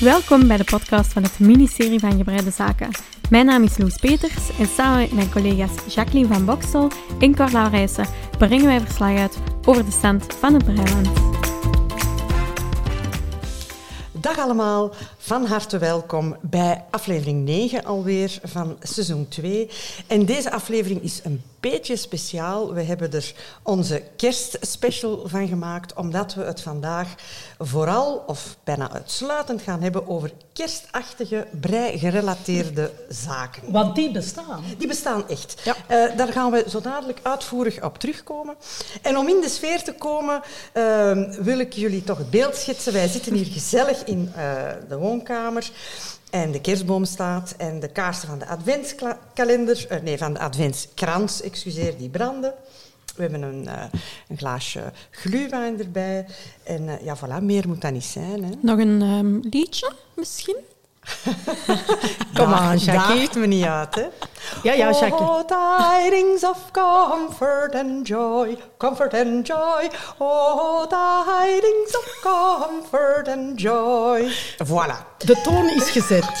Welkom bij de podcast van het ministerie van Gebreide Zaken. Mijn naam is Loes Peters en samen met mijn collega's Jacqueline van Boksel en Cor Laurijsen brengen wij verslag uit over de stand van het Breiland. Dag allemaal, van harte welkom bij aflevering 9 alweer van seizoen 2. En deze aflevering is een beetje speciaal. We hebben er onze kerstspecial van gemaakt, omdat we het vandaag vooral of bijna uitsluitend gaan hebben over kerstachtige, brei-gerelateerde zaken. Want die bestaan. Die bestaan echt. Uh, daar gaan we zo dadelijk uitvoerig op terugkomen. En om in de sfeer te komen, uh, wil ik jullie toch het beeld schetsen. Wij zitten hier gezellig in uh, de woonkamer. En de kerstboom staat en de kaarsen van de adventskalender, uh, nee, van de adventskrans, excuseer, die branden. We hebben een, uh, een glaasje gluwijn erbij. En uh, ja, voilà, meer moet dat niet zijn. Hè. Nog een um, liedje, misschien? Kom aan, Jackie. Daagt me niet uit, hè? Ja, ja, Jackie. Oh, tidings of comfort and joy, comfort and joy. Oh, tidings of comfort and joy. Voilà. De toon is gezet. Dat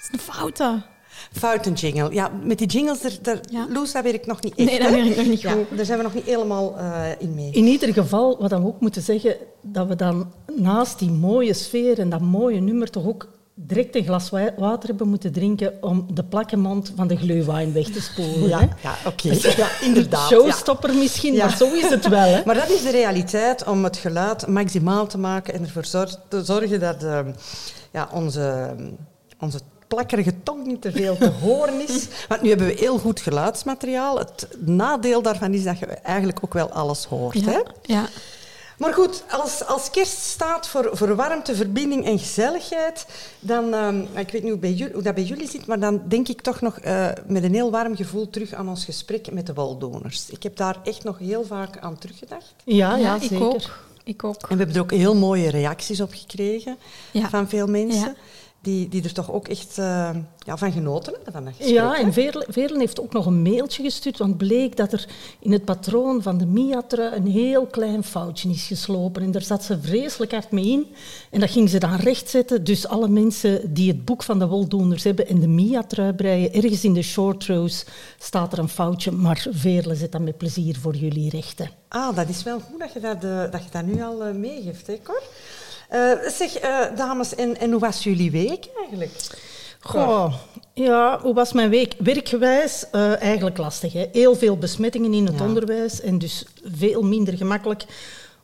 is een foute. Fouten jingle. Ja, met die jingles, er, er, ja. Loes, dat weet ik nog niet echt. Nee, dat weet ik nog niet ja, goed. Daar zijn we nog niet helemaal uh, in mee. In ieder geval, wat we ook moeten zeggen, dat we dan naast die mooie sfeer en dat mooie nummer toch ook direct een glas water hebben moeten drinken om de plakkenmond van de gluwijn weg te spoelen. Ja, ja oké. Okay. Ja, inderdaad. Showstopper misschien, ja. maar zo is het wel. Hè? Maar dat is de realiteit om het geluid maximaal te maken en ervoor zor te zorgen dat uh, ja, onze, onze plakkerige tong niet te veel te horen is. Want nu hebben we heel goed geluidsmateriaal. Het nadeel daarvan is dat je eigenlijk ook wel alles hoort. Ja, hè? ja. Maar goed, als, als kerst staat voor, voor warmte, verbinding en gezelligheid, dan, uh, ik weet niet hoe, bij jullie, hoe, dat bij jullie zit, maar dan denk ik toch nog uh, met een heel warm gevoel terug aan ons gesprek met de waldoners. Ik heb daar echt nog heel vaak aan teruggedacht. Ja, ja, ja zeker. ik ook. Ik ook. En we hebben er ook heel mooie reacties op gekregen ja. van veel mensen. Ja. Die, die er toch ook echt uh, ja, van genoten hebben. Van dat gesprek, ja, en? Veerle heeft ook nog een mailtje gestuurd, want bleek dat er in het patroon van de Mia-trui een heel klein foutje is geslopen. En daar zat ze vreselijk hard mee in. En dat ging ze dan rechtzetten. Dus alle mensen die het boek van de woldoeners hebben en de Mia-trui breien, ergens in de short rows staat er een foutje, maar Veerle zet dat met plezier voor jullie rechten. Ah, dat is wel goed dat je dat, uh, dat, je dat nu al uh, meegeeft, hè, Cor? Uh, zeg, uh, dames, en, en hoe was jullie week eigenlijk? Goh, ja, hoe was mijn week? Werkgewijs uh, eigenlijk lastig. Hè? Heel veel besmettingen in het Ja. onderwijs en dus veel minder gemakkelijk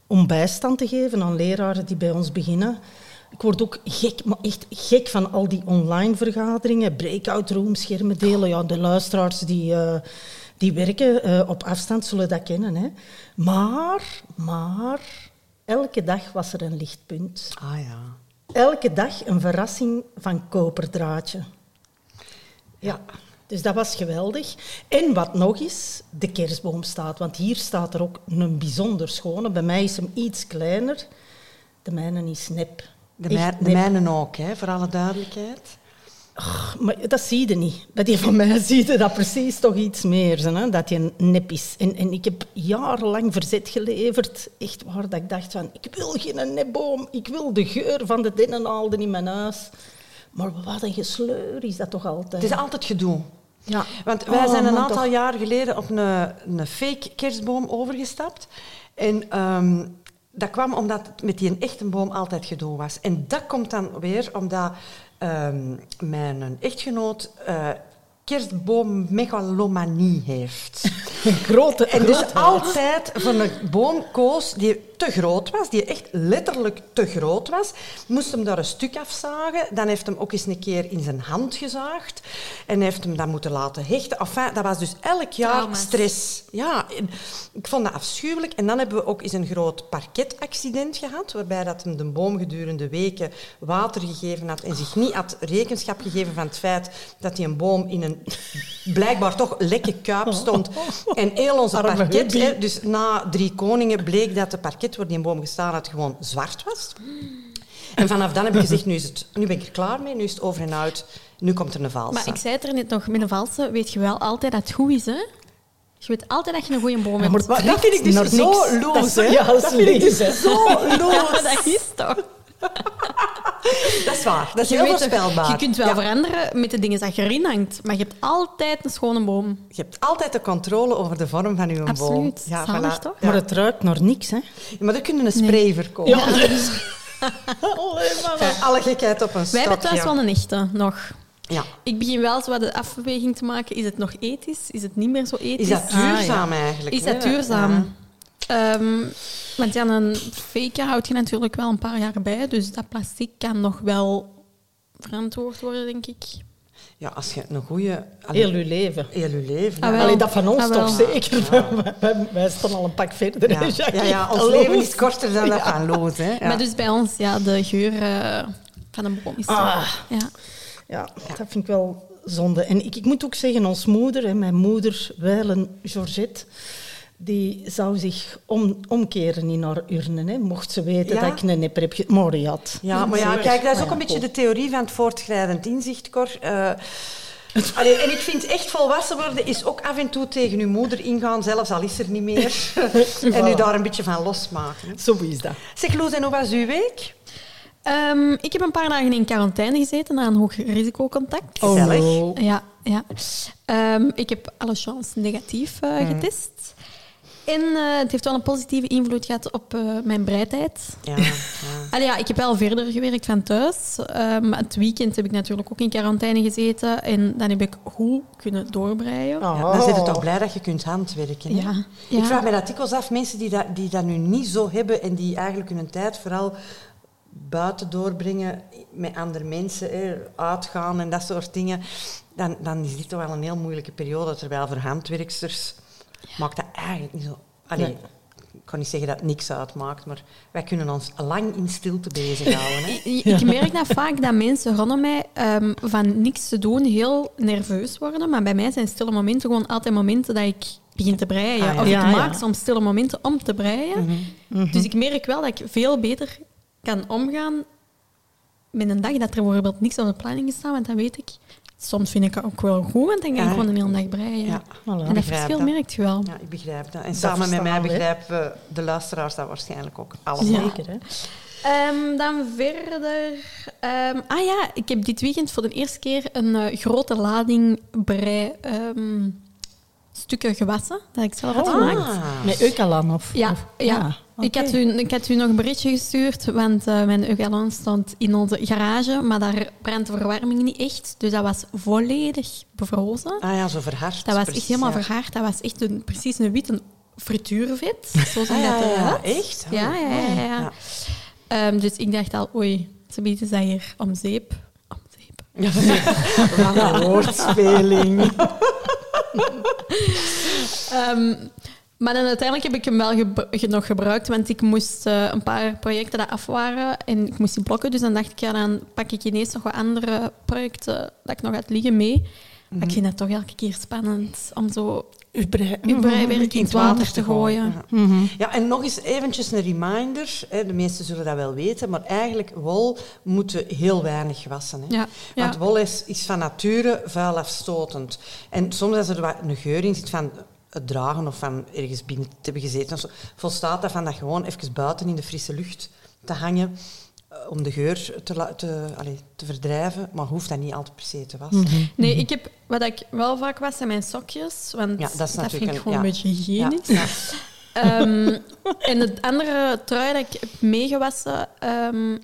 om bijstand te geven aan leraren die bij ons beginnen. Ik word ook gek, maar echt gek van al die online vergaderingen, breakout rooms, schermen delen. Ja, de luisteraars die, uh, die werken uh, op afstand zullen dat kennen. Hè. Maar, maar, elke dag was er een lichtpunt. Ah ja. Elke dag een verrassing van koperdraadje. Ja, dus dat was geweldig. En wat nog is, de kerstboom staat. Want hier staat er ook een bijzonder schone. Bij mij is hem iets kleiner. De mijne is nep. De, mij, de mijne ook, hè, voor alle duidelijkheid. Ach, maar dat zie je niet. Bij die van mij zie je dat precies toch iets meer, hè, dat je nep is. En, en ik heb jarenlang verzet geleverd, echt waar, dat ik dacht van, ik wil geen nepboom, ik wil de geur van de dennenaalden in mijn huis. Maar wat een gesleur is dat toch altijd. Het is altijd gedoe. Ja. Want wij Oh, zijn een man, aantal toch. jaar geleden op een, een fake kerstboom overgestapt. En ehm, dat kwam omdat het met die echte boom altijd gedoe was. En dat komt dan weer omdat ehm, mijn echtgenoot eh kerstboom megalomanie heeft. Een grote En dus altijd voor een boom koos die te groot was, die echt letterlijk te groot was, moest hem daar een stuk afzagen. Dan heeft hem ook eens een keer in zijn hand gezaagd en heeft hem dat moeten laten hechten. Enfin, dat was dus elk jaar Trauma's. stress. Ja, ik vond dat afschuwelijk. En dan hebben we ook eens een groot parketaccident gehad, waarbij dat hem de boom gedurende weken water gegeven had en zich niet had rekenschap gegeven van het feit dat hij een boom in een blijkbaar toch lekke kuip stond. En heel onze Arme parket, hè, dus na drie koningen bleek dat de parket waar die een boom gestaan had gewoon zwart was. En vanaf dan heb ik gezegd, nu, is het, nu ben ik er klaar mee, nu is het over en uit. Nu komt er een valse. Maar ik zei het er net nog, met een valse weet je wel altijd dat het goed is, hè? Je weet altijd dat je een goede boom hebt. maar Maar dat vind ik dus zo loos, Dat is- hè. ja, dat is vind ik dus zo Ja, loos. dat is toch. dat is waar. Dat is Je heel toch, voorspelbaar. Je kunt wel Ja. veranderen met de dingen dat je erin hangt, maar je hebt altijd een schone boom. Je hebt altijd de controle over de vorm van je boom. Absoluut. Zalig, voilà. toch? Ja. Maar het ruikt naar niks, hè? Maar dan kunnen een spray verkopen. Ja. Alle gekheid op een Wij hebben thuis wel een echte, nog. Ja. Ik begin wel zo wat de afweging te maken. Is het nog ethisch? Is het niet meer zo ethisch? Is dat duurzaam eigenlijk? Is dat duurzaam? Ehm, want ja, een fake houd je natuurlijk wel een paar jaar bij, dus dat plastic kan nog wel verantwoord worden, denk ik. Ja, als je een goede... Heel uw leven. Heel je leven. Ah, ja. Allee, dat van ons Ah, toch zeker. Wij, wij, wij staan al een pak verder. Ja. Ja, ja, ons leven is korter dan dat van Loos. Hè? Ja. Maar dus bij ons, ja, de geur eh, van een boom is... Ah. Ja. Ja, dat vind ik wel zonde. En ik, ik moet ook zeggen, ons moeder, hè, mijn moeder, Weilen Georgette, die zou zich om, omkeren in haar urne, hè, mocht ze weten Ja? dat ik een nepper heb ge- Moriat. Ja, maar ja, kijk, dat is ook een beetje de theorie van het voortschrijdend inzicht, Cor. Eh, allee, en ik vind echt volwassen worden is ook af en toe tegen uw moeder ingaan, zelfs al is er niet meer. en u daar een beetje van losmaken. hè. Zo is dat. Zeg, Loes, en hoe was uw week? Ehm, ik heb een paar dagen in quarantaine gezeten na een hoog risicocontact. Gezellig. no. Ja, ja. Ehm, ik heb alle chance negatief eh, getest. En eh, het heeft wel een positieve invloed gehad op eh, mijn breidheid. Ja, ja. Allee, ja, ik heb wel verder gewerkt van thuis. Ehm, het weekend heb ik natuurlijk ook in quarantaine gezeten. En dan heb ik goed kunnen doorbreien. Oh. Ja, dan zit je toch blij dat je kunt handwerken. hè? Ja, Ik vraag me dat dikwijls af, mensen die dat, die dat nu niet zo hebben en die eigenlijk hun tijd vooral buiten doorbrengen met andere mensen, hè, uitgaan en dat soort dingen, dan, dan is dit toch wel een heel moeilijke periode. Terwijl voor handwerksters maakt dat eigenlijk niet zo... Allee, Nee. Ik kan niet zeggen dat het niks uitmaakt, maar wij kunnen ons lang in stilte bezighouden. Hè? Ik, ik merk dat vaak dat mensen rondom mij ehm, van niks te doen heel nerveus worden. Maar bij mij zijn stille momenten gewoon altijd momenten dat ik begin te breien. Ah, ja. Of Ja, ik ja. maak soms stille momenten om te breien. Dus ik merk wel dat ik veel beter kan omgaan met een dag dat er bijvoorbeeld niks op de planning staat. Want dan weet ik, soms vind ik het ook wel goed, want dan kan ik Ja. gewoon een hele dag breien. Ja, Voilà. En dat begrijp verschil dat. merkt je wel. Ja, ik begrijp dat. En Dat samen met mij begrijpen de luisteraars dat waarschijnlijk ook allemaal. Zeker, hè? Ehm, dan verder. ehm, ah ja, ik heb dit weekend voor de eerste keer een eh, grote lading brei ehm, stukken gewassen dat ik zelf had gemaakt. Ah. Met Eucalan of... Ja, of- ja. Ik, oké. had u, ik had u nog een berichtje gestuurd, want eh, mijn Eugalon stond in onze garage, maar daar brandt de verwarming niet echt. Dus dat was volledig bevrozen. Ah ja, zo verhard. Dat was precies, echt helemaal ja. verhard. Dat was echt een, precies een witte frituurvet. Zo zag Ah, ja, dat ja, echt? Oh, Ja, ja, ja. ja. ja. Ehm, dus ik dacht al, oei, ze bieden dat hier om zeep. Om zeep. Wat een woordspeling. Ehm, maar dan uiteindelijk heb ik hem wel ge- nog gebruikt, want ik moest eh, een paar projecten dat af waren en ik moest die blokken. Dus dan dacht ik, ja, dan pak ik ineens nog wat andere projecten dat ik nog had liggen mee. Maar ik vind dat toch elke keer spannend om zo Uw brei- uw breiwerk in het water te gooien. Ja. Ja, en nog eens eventjes een reminder. Hè, de meesten zullen dat wel weten, maar eigenlijk wol moet heel weinig gewassen. Hè. Ja. Want wol is, is van nature vuilafstotend. En soms als er wat een geur in zit van het dragen of van ergens binnen te hebben gezeten, of zo, volstaat dat van dat gewoon even buiten in de frisse lucht te hangen om de geur te, te, allee, te verdrijven, maar hoeft dat niet altijd per se te wassen. Nee, ik heb, wat ik wel vaak was, zijn mijn sokjes. Want Ja, dat is vind natuurlijk ik een- gewoon ja. een beetje hygiënisch. Ja, Ehm, en het andere trui dat ik heb meegewassen... ehm,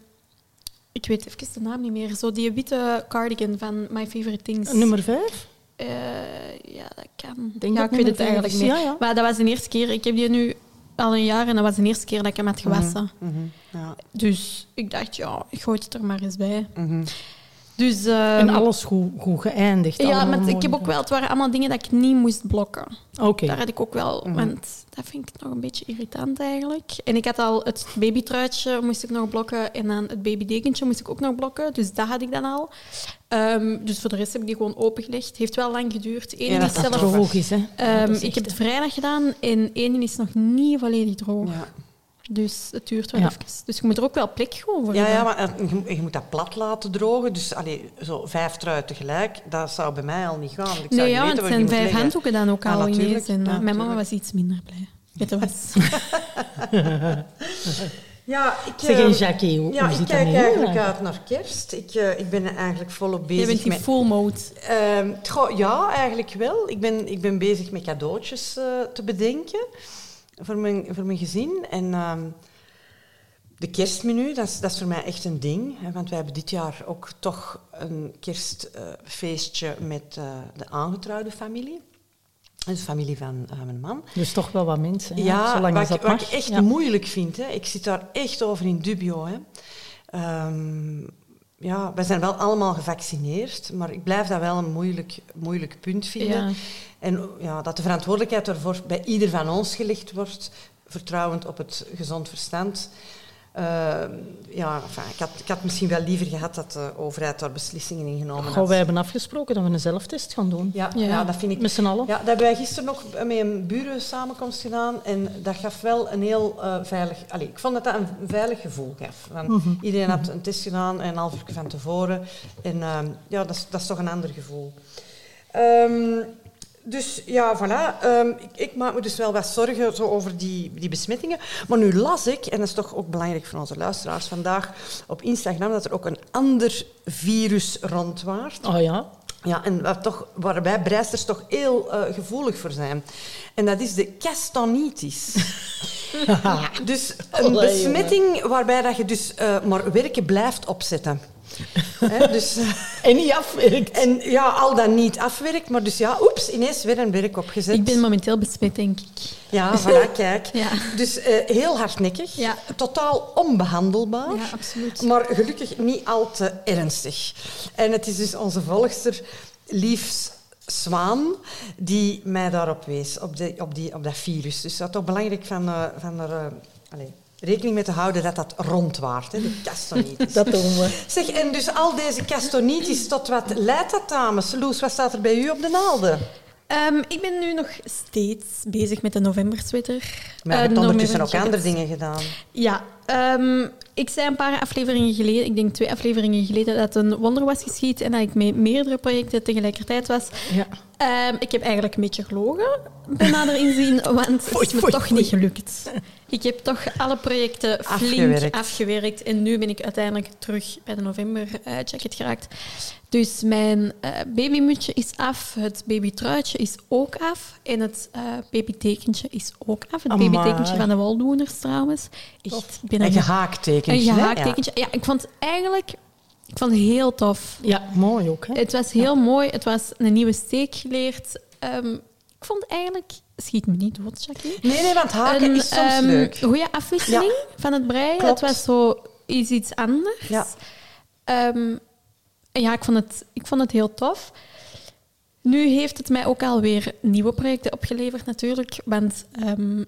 ik weet even de naam niet meer. Zo die witte cardigan van My Favorite Things. Nummer vijf? Eh, ja, dat kan. denk ja, dat ik weet het eigenlijk niet. Ja, ja. Maar dat was de eerste keer. Ik heb die nu al een jaar en dat was de eerste keer dat ik hem had gewassen. Mhm, ja. Dus ik dacht, ja, ik gooi het er maar eens bij. Mhm. Dus, ehm, en alles goed, goed geëindigd. ja, maar ik heb ook wel, het waren allemaal dingen dat ik niet moest blokken. Oké. Daar had ik ook wel, Mhm. want dat vind ik nog een beetje irritant eigenlijk. En ik had al het babytruitje moest ik nog blokken en dan het babydekentje moest ik ook nog blokken. Dus dat had ik dan al. Ehm, dus voor de rest heb ik die gewoon opengelegd. Heeft wel lang geduurd. Eén Ja, dat is zelf, Droog is, hè. ehm, is ik heb het vrijdag gedaan en één is nog niet volledig droog. Ja. Dus het duurt wel Ja. even. Dus je moet er ook wel plek gewoon voor Ja, hebben. ja, maar eh, je, je moet dat plat laten drogen. Dus allee, zo vijf truien tegelijk, dat zou bij mij al niet gaan. Ik zou Nee, niet ja, het zijn vijf leggen. handdoeken dan ook Ja, al natuurlijk. ineens. En, Ja, eh, mijn mama was iets minder blij. Weet je wat? Ja, ik, Zeg eens, eh, Jackie, hoe, ja, hoe ik kijk eigenlijk uit naar kerst. Ik, eh, ik ben eigenlijk volop bezig Je bent in met... full mode. Ehm, ja, eigenlijk wel. Ik ben, ik ben bezig met cadeautjes eh, te bedenken voor mijn, voor mijn gezin. En ehm, de kerstmenu, dat is, dat is voor mij echt een ding. Hè, want wij hebben dit jaar ook toch een kerstfeestje met eh, de aangetrouwde familie. Dus de familie van eh, mijn man. Dus toch wel wat mensen, ja, Ja, zolang wat, dat ik, wat ik echt Ja. moeilijk vind. Hè. Ik zit daar echt over in dubio. Hè. Ehm, ja, wij zijn wel allemaal gevaccineerd, maar ik blijf dat wel een moeilijk, moeilijk punt vinden. Ja. En ja, dat de verantwoordelijkheid daarvoor bij ieder van ons gelegd wordt, vertrouwend op het gezond verstand. Ehm, ja, enfin, ik, had, ik had misschien wel liever gehad dat de overheid daar beslissingen in genomen Goh, had. wij hebben afgesproken dat we een zelftest gaan doen. Ja, Ja. ja. dat vind ik Met z'n allen. ja, dat hebben wij gisteren nog met een buren samenkomst gedaan. En dat gaf wel een heel eh, veilig... Allee, ik vond dat dat een veilig gevoel gaf. Want Mhm. Iedereen had een test gedaan, een half uur van tevoren. En ehm, ja, dat is, dat is toch een ander gevoel. Ehm, dus ja, voilà. Ehm, ik, ik maak me dus wel wat zorgen zo over die, die besmettingen. Maar nu las ik, en dat is toch ook belangrijk voor onze luisteraars vandaag, op Instagram, dat er ook een ander virus rondwaart. Oh ja? Ja, en wat toch, waar wij breisters toch heel eh, gevoelig voor zijn. En dat is de castanitis. dus een Allee, besmetting waarbij dat je dus eh, maar werken blijft opzetten. Dus, eh, En niet afwerkt. en ja, al dan niet afwerkt, maar dus ja, oeps, ineens weer een werk opgezet. Ik ben momenteel besmet, denk ik. Ja, voilà, kijk. Ja. Dus eh, heel hardnekkig, Ja. totaal onbehandelbaar. Ja, absoluut. Maar gelukkig niet al te ernstig. En het is dus onze volgster Liefs Zwaan die mij daarop wees, op, de, op, die, op dat virus. Dus dat is toch belangrijk van, eh, van er eh, allee, rekening mee te houden dat dat rondwaart, hè, de castonitis. Dat doen we. Zeg, en dus al deze castonitis, tot wat leidt dat, dames? Loes, wat staat er bij u op de naalden? Ehm, ik ben nu nog steeds bezig met de novembersweater. Maar je Eh, hebt ondertussen ook andere dingen gedaan. Ja, ehm, ik zei een paar afleveringen geleden, ik denk twee afleveringen geleden, dat een wonder was geschied en dat ik met meerdere projecten tegelijkertijd was. Ja. Ehm, ik heb eigenlijk een beetje gelogen bij nader inzien, want het is me foei, toch foei. niet gelukt. Ik heb toch alle projecten flink Afgewerkt. afgewerkt. En nu ben ik uiteindelijk terug bij de november eh, jacket geraakt. Dus mijn eh babymutje is af, het babytruitje is ook af en het eh babytekentje is ook af. Het Amai. babytekentje van de waldoeners trouwens. Echt, ik ben Een gehaaktekentje. een gehaaktekentje. Ja. ik vond het eigenlijk ik vond het heel tof. ja, mooi ook. Hè? Het was heel mooi. Het was een nieuwe steek geleerd. Ehm, ik vond eigenlijk... Schiet me niet dood, Jackie. Ja. Nee, nee, want haken Een is soms ehm, leuk. goede afwisseling van het breien. Klopt. Het was zo is iets anders. Ja. Ehm, ja, ik vond, het, ik vond het heel tof. Nu heeft het mij ook alweer nieuwe projecten opgeleverd, natuurlijk. Want ehm,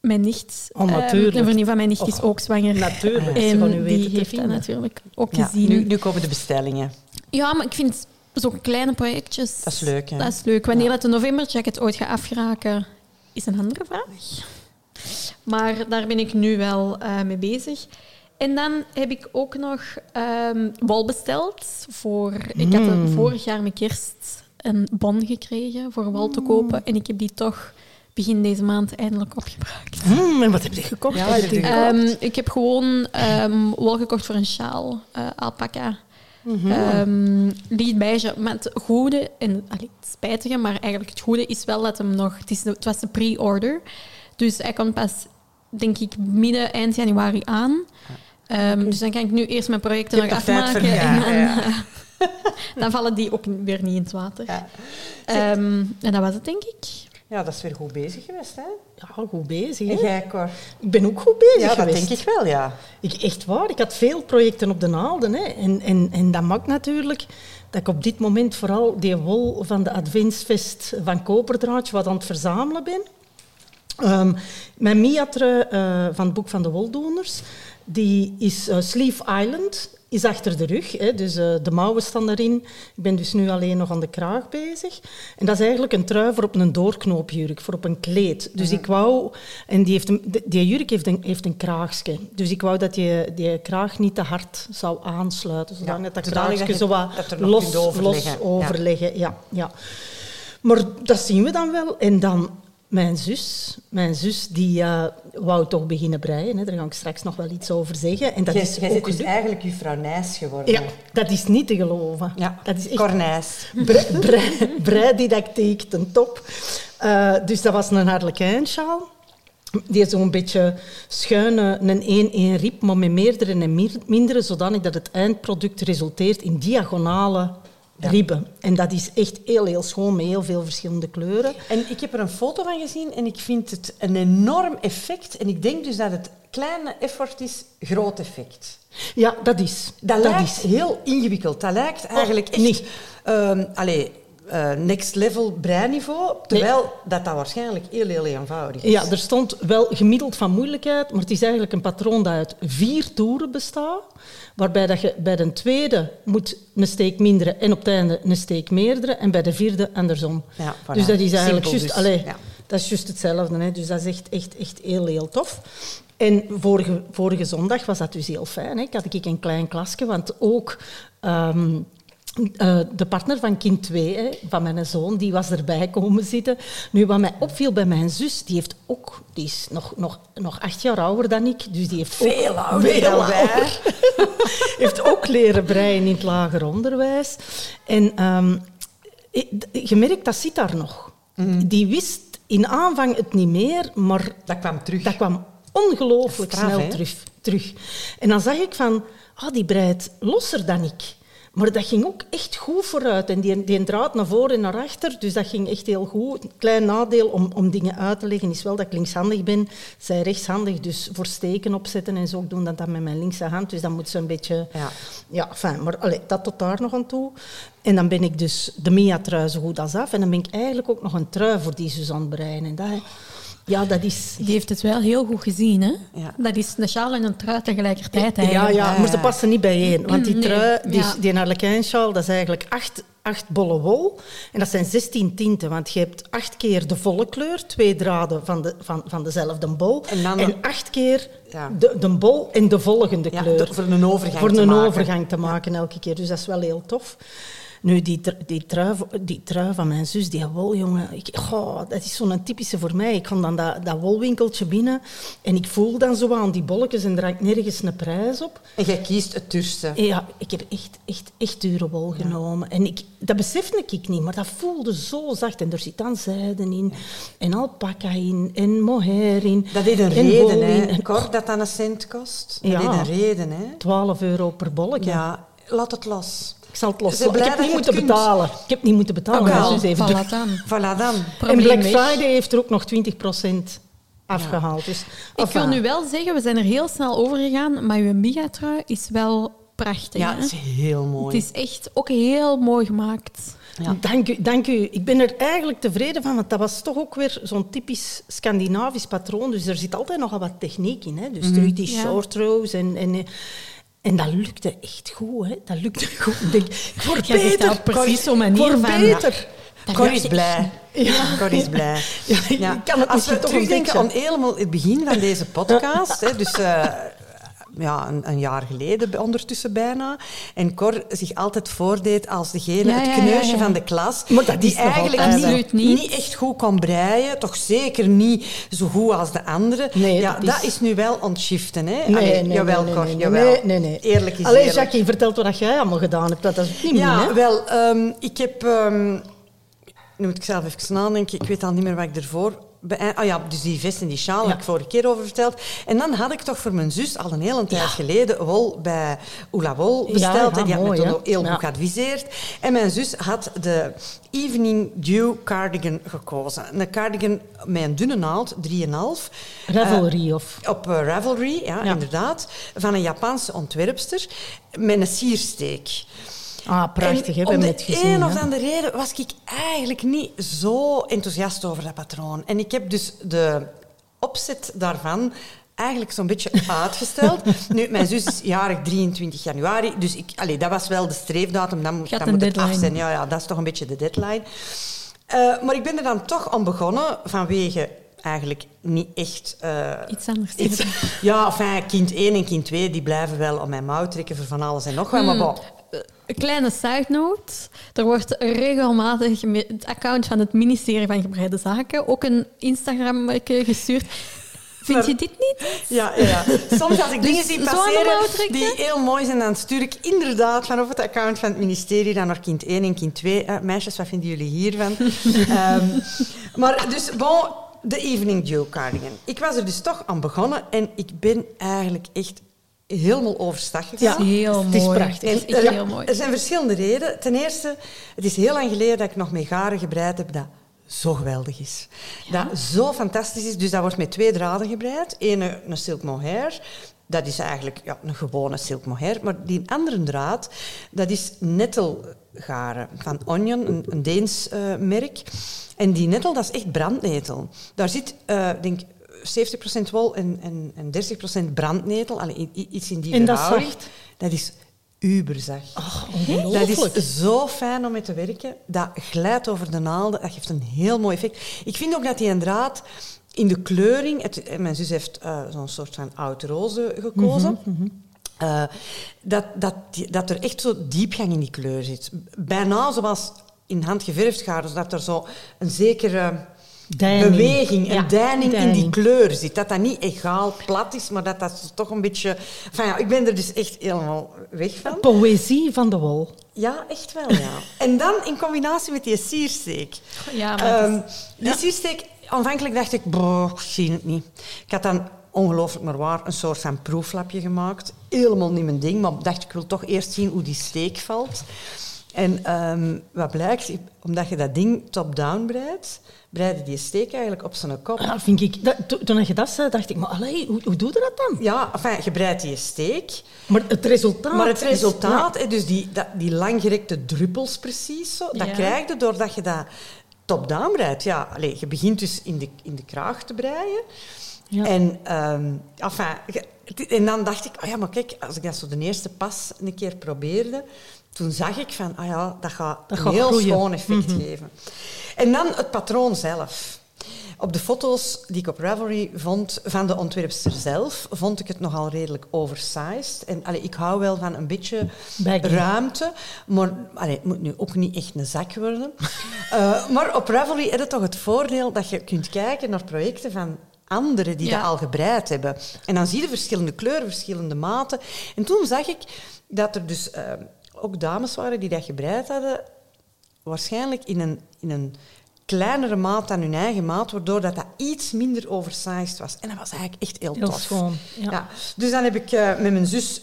mijn nicht, Oh, natuurlijk. een vriendin van mijn nicht, is ook zwanger. Natuurlijk, ze En van u die heeft dat natuurlijk ook Ja, gezien. nu, nu komen de bestellingen. Ja, maar ik vind zo'n kleine projectjes... Dat is leuk, hè? Dat is leuk. Wanneer dat de novemberjacket ooit gaat afgeraken, is een andere vraag. Maar daar ben ik nu wel eh, mee bezig. En dan heb ik ook nog ehm wol besteld. Voor, Ik had Mm. een- vorig jaar met kerst een bon gekregen voor wol te kopen. En ik heb die toch begin deze maand eindelijk opgebruikt. Hmm, en wat heb je gekocht? Ja, heb je? Ehm, ik heb gewoon ehm, wol gekocht voor een sjaal, eh alpaca. Licht beige. Maar het goede, en allee, het spijtige, maar eigenlijk het goede is wel dat hem nog... Het, is de- het was de pre-order. Dus hij komt pas, denk ik, midden, eind januari aan. Ehm, Dus dan kan ik nu eerst mijn projecten Je nog afmaken. en ja, dan, ja. eh, dan vallen die ook weer niet in het water. Ehm, en dat was het, denk ik. ja, dat is weer goed bezig geweest, hè? Ja, goed bezig. En Hè? jij, Cor? Ik ben ook goed bezig Ja, dat geweest. denk ik wel, ja. Ik, echt waar, ik had veel projecten op de naalden. Hè. En, en, en dat maakt natuurlijk dat ik op dit moment vooral die wol van de Adventsfest van Koperdraadje wat aan het verzamelen ben. Ehm, mijn Miatre eh, van het boek van de woldoeners, die is eh, Sleeve Island, is achter de rug. Hè, dus eh, de mouwen staan erin. Ik ben dus nu alleen nog aan de kraag bezig. En dat is eigenlijk een trui voor op een doorknoopjurk, voor op een kleed. Dus ik wou... En die, heeft een, die jurk heeft een, heeft een kraagje. Dus ik wou dat die, die kraag niet te hard zou aansluiten. Zodat Ja, dat, kraagje dat je- zo wat los, overleggen. los overleggen. Ja, ja. Maar dat zien we dan wel. En dan mijn zus, mijn zus die uh, wou toch beginnen breien. Hè. Daar ga ik straks nog wel iets over zeggen. En dat jij, is jij ook dus eigenlijk juffrouw Nijs geworden. Ja, dat is niet te geloven. Ja, dat is echt Cornijs. Breididactiek ten top. Uh, dus dat was een harlekijnsjaal. Die zo'n beetje schuine, een 1-1 riep, maar met meerdere en mindere, zodanig dat het eindproduct resulteert in diagonale ribben. En dat is echt heel, heel schoon, met heel veel verschillende kleuren. En ik heb er een foto van gezien en ik vind het een enorm effect. En ik denk dus dat het kleine effort is, groot effect. Ja, dat is. Dat, lijkt is. heel ingewikkeld. Dat lijkt eigenlijk oh, echt... Niet. Um, allez, uh, next level breinniveau, terwijl dat, dat waarschijnlijk heel, heel eenvoudig is. Ja, er stond wel gemiddeld van moeilijkheid, maar het is eigenlijk een patroon dat uit vier toeren bestaat, waarbij dat je bij de tweede moet een steek mindere en op het einde een steek meerdere, en bij de vierde andersom. Ja, Dus dat is eigenlijk juist... Dus. Ja. Dat is juist hetzelfde. Hè. Dus dat is echt, echt, echt heel, heel tof. En vorige, vorige zondag was dat dus heel fijn. Hè. Ik had ik een klein klasje, want ook... Um, uh, de partner van kind 2, van mijn zoon, die was erbij komen zitten. Nu, wat mij opviel bij mijn zus, die heeft ook, die is nog, nog, nog acht jaar ouder dan ik, dus die heeft veel ouder heeft ook leren breien in het lager onderwijs. En um, je merkt, dat zit daar nog. Mm. Die wist in aanvang het niet meer, maar... Dat kwam terug. Dat kwam ongelooflijk snel terug, terug. En dan zag ik van, ah, die breidt losser dan ik. Maar dat ging ook echt goed vooruit. En die, die draad naar voren en naar achter, dus dat ging echt heel goed. Een klein nadeel om, om dingen uit te leggen is wel dat ik linkshandig ben. Zij rechtshandig, dus voor steken opzetten en zo doen dat dan met mijn linkse hand. Dus dan moet ze een beetje... Ja, ja fijn. Maar allez, dat tot daar nog aan toe. En dan ben ik dus de Mia-trui zo goed als af. En dan ben ik eigenlijk ook nog een trui voor die Suzanne Brein. En dat, ja, dat is... Die heeft het wel heel goed gezien, hè? Ja. Dat is een sjaal en een trui tegelijkertijd Ja, ja, maar ze passen niet bijeen. Want die trui, die, ja. die harlekijnsjaal, dat is eigenlijk acht, acht bolle wol. En dat zijn zestien tinten, want je hebt acht keer de volle kleur, twee draden van, de, van, van dezelfde bol. En, dan en acht keer de, de bol en de volgende kleur. voor een overgang voor te een maken. overgang te maken elke keer. Dus dat is wel heel tof. Nu, die, die, trui, die trui van mijn zus, die wol, jongen, ik, dat is zo'n typische voor mij. Ik kom dan dat, dat wolwinkeltje binnen en ik voel dan zo aan die bolletjes en er nergens een prijs op. En jij kiest het duurste. Ja, ik heb echt, echt, echt dure wol genomen. En ik, dat besefte ik niet, maar dat voelde zo zacht. En er zit dan zijde in, en alpaca in, en mohair in. Dat is een reden, hè? Kort dat dan een cent kost. Dat ja, is een reden, hè? 12 euro per bolletje. Ja, laat het los. Ik zal het los. Ik heb niet moeten betalen. Ik heb niet moeten betalen. Okay. Dus even voilà dan. Voilà dan. En Black Friday heeft er ook nog 20% afgehaald. Dus, ik wil nu wel zeggen, we zijn er heel snel over gegaan, maar uw Miga-trui is wel prachtig. Ja, het is heel mooi. Het is echt ook heel mooi gemaakt. Ja. Dank, u, dank u. Ik ben er eigenlijk tevreden van, want dat was toch ook weer zo'n typisch Scandinavisch patroon. Dus er zit altijd nogal wat techniek in. Hè? Dus mm terug die short rows en, en en dat lukte echt goed, hè. Dat lukte goed. Ik denk, voor beter. precies zo'n manier voor van... beter. Cor is blij. Ja. Cor is blij. Ja, ja. Kan het Als we terugdenken aan helemaal het begin van deze podcast, hè, dus uh, ja, een, een, jaar geleden ondertussen bijna. En Cor zich altijd voordeed als degene, het kneusje van de klas, maar die eigenlijk niet, niet. echt goed kon breien. Toch zeker niet zo goed als de anderen. Nee, ja, dat, is... nu wel ontschiften. Hè? Nee, Allee, nee, jawel, nee, Cor, nee, jawel. Nee, nee, Eerlijk is Allee. Jackie, vertel wat jij allemaal gedaan hebt. Dat is niet Ja, min, wel, um, ik heb... Um, nu moet ik zelf even nadenken. Ik weet al niet meer wat ik ervoor Ah ja, dus die vest en die sjaal, ja. heb ik vorige keer over verteld. En dan had ik toch voor mijn zus al een hele tijd geleden wol bij Oula Wol besteld. en die had me toen ook heel goed geadviseerd. En mijn zus had de Evening Dew cardigan gekozen. Een cardigan met een dunne naald, 3,5. Ravelry uh, of? Op uh, Ravelry, ja, inderdaad. Van een Japanse ontwerpster. Met een siersteek. Ah, prachtig, hè? Om de een of andere reden was ik eigenlijk niet zo enthousiast over dat patroon. En ik heb dus de opzet daarvan eigenlijk zo'n beetje uitgesteld. nu, mijn zus is jarig 23 januari, dus ik, allee, dat was wel de streefdatum. Dan, dan moet het af zijn. Ja, ja, dat is toch een beetje de deadline. Uh, maar ik ben er dan toch aan begonnen vanwege eigenlijk niet echt... Uh, iets anders. Iets, ja, enfin, kind 1 en kind 2 die blijven wel op mijn mouw trekken voor van alles en nog wat. Maar bon, een kleine side note. Er wordt regelmatig het account van het ministerie van Gebreide Zaken ook een Instagram gestuurd. Vind je dit niet? Ja, ja. Soms als ik dingen Dus zie aan de passeren die heel mooi zijn, dan stuur ik inderdaad vanaf het account van het ministerie dan naar kind 1 en kind 2. Eh, meisjes, wat vinden jullie hiervan? Ehm, maar dus, bon, de Evening Joe cardigan. Ik was er dus toch aan begonnen en ik ben eigenlijk echt helemaal overstag gegaan. Is heel het is mooi. prachtig. En er, heel mooi. er zijn verschillende redenen. Ten eerste, het is heel lang geleden dat ik nog met garen gebreid heb dat zo geweldig is. Dat zo fantastisch is. Dus dat wordt met twee draden gebreid. Eén een silk mohair. Dat is eigenlijk ja, een gewone silk mohair. Maar die andere draad, dat is nettelgaren van Onion, een, een Deens eh, merk. En die nettel, dat is echt brandnetel. Daar zit, eh, denk ik, 70% wol en, en, en 30% brandnetel. Allee, iets in die En dat verhouding. zacht? Dat is uberzacht. Ach, Dat is zo fijn om mee te werken. Dat glijdt over de naalden. Dat geeft een heel mooi effect. Ik vind ook dat die een draad in de kleuring... Het, mijn zus heeft eh, zo'n soort van oud roze gekozen. Eh, dat, dat, dat er echt zo diepgang in die kleur zit. Bijna zoals in handgeverfd. Dus dat er zo een zekere Deining. beweging, een Ja, deining, in die kleur zit. Dat dat niet egaal plat is, maar dat dat toch een beetje... Enfin, ja, ik ben er dus echt helemaal weg van. Poëzie van de wol. Ja, echt wel, ja. En dan in combinatie met die siersteek. Ja, maar Ehm, die siersteek, aanvankelijk dacht ik, boh, zie het niet. Ik had dan ongelooflijk maar waar een soort van proeflapje gemaakt. Helemaal niet mijn ding, maar dacht ik wil toch eerst zien hoe die steek valt. En ehm, wat blijkt, omdat je dat ding top-down breidt, breidde die steek eigenlijk op zijn kop. Ja, vind ik, dat, to- toen je dat zei, dacht ik, maar allee, hoe, hoe doe je dat dan? Ja, enfin, je breidt die steek. Maar het resultaat... Maar het is- resultaat, dus die, dat, die langgerekte druppels precies, zo, dat Ja. krijg je doordat je dat top-down breidt. Ja, allee, je begint dus in de, in de kraag te breien. Ja. En, ehm, enfin, en dan dacht ik, oh ja, maar kijk, als ik dat zo de eerste pas een keer probeerde, toen zag ik van, ah ja, dat gaat Dat een gaat heel groeien. schoon effect geven. En dan het patroon zelf. Op de foto's die ik op Ravelry vond van de ontwerpster zelf, vond ik het nogal redelijk oversized. En allee, ik hou wel van een beetje Baggy. ruimte, maar allee, het moet nu ook niet echt een zak worden. Eh, maar op Ravelry heb je toch het voordeel dat je kunt kijken naar projecten van anderen die Ja. dat al gebreid hebben. En dan zie je verschillende kleuren, verschillende maten. En toen zag ik dat er dus eh, ook dames waren die dat gebreid hadden, waarschijnlijk in een, in een kleinere maat dan hun eigen maat, waardoor dat, dat iets minder oversized was. En dat was eigenlijk echt heel, Heel tof. schoon, ja. Dus dan heb ik eh, met mijn zus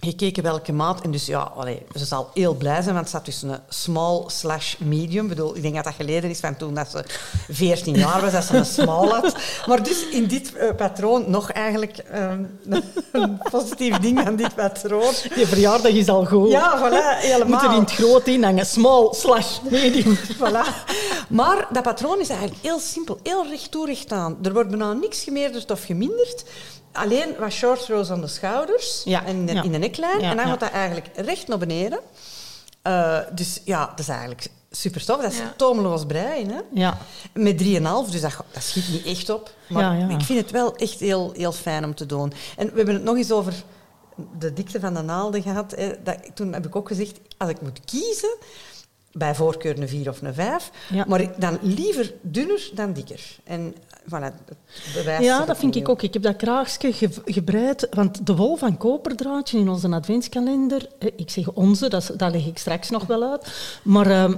gekeken welke maat. En dus ja, allee, ze zal heel blij zijn, want het staat tussen een small slash medium. Ik bedoel, ik denk dat dat geleden is van toen dat ze 14 jaar was, dat ze een small had. Maar dus in dit eh, patroon nog eigenlijk ehm, een positief ding aan dit patroon. Je verjaardag is al goed. Ja, voilà, Je moet er helemaal. in het groot in hangen. Small slash medium. Voilà. Maar dat patroon is eigenlijk heel simpel, heel recht toe, recht aan. Er wordt bijna niks gemeerderd of geminderd. Alleen wat short rows aan de schouders Ja, en in de, ja. in de neckline. Ja, en dan ja. gaat dat eigenlijk recht naar beneden. Eh, dus ja, dat is eigenlijk super tof. Dat is Ja. tomeloos breien. Hè? Ja. Met 3,5, dus dat, dat schiet niet echt op. Maar Ja, ja. ik vind het wel echt heel, heel fijn om te doen. En we hebben het nog eens over de dikte van de naalden gehad. Hè. Dat, toen heb ik ook gezegd, als ik moet kiezen, bij voorkeur een 4 of een 5, Ja. maar ik- dan liever dunner dan dikker. En voilà, Ja, dat vind ik ook. Ik heb dat kraagje ge- gebreid, want de wol van koperdraadje in onze adventskalender, eh, ik zeg onze, dat leg ik straks nog wel uit, maar ehm,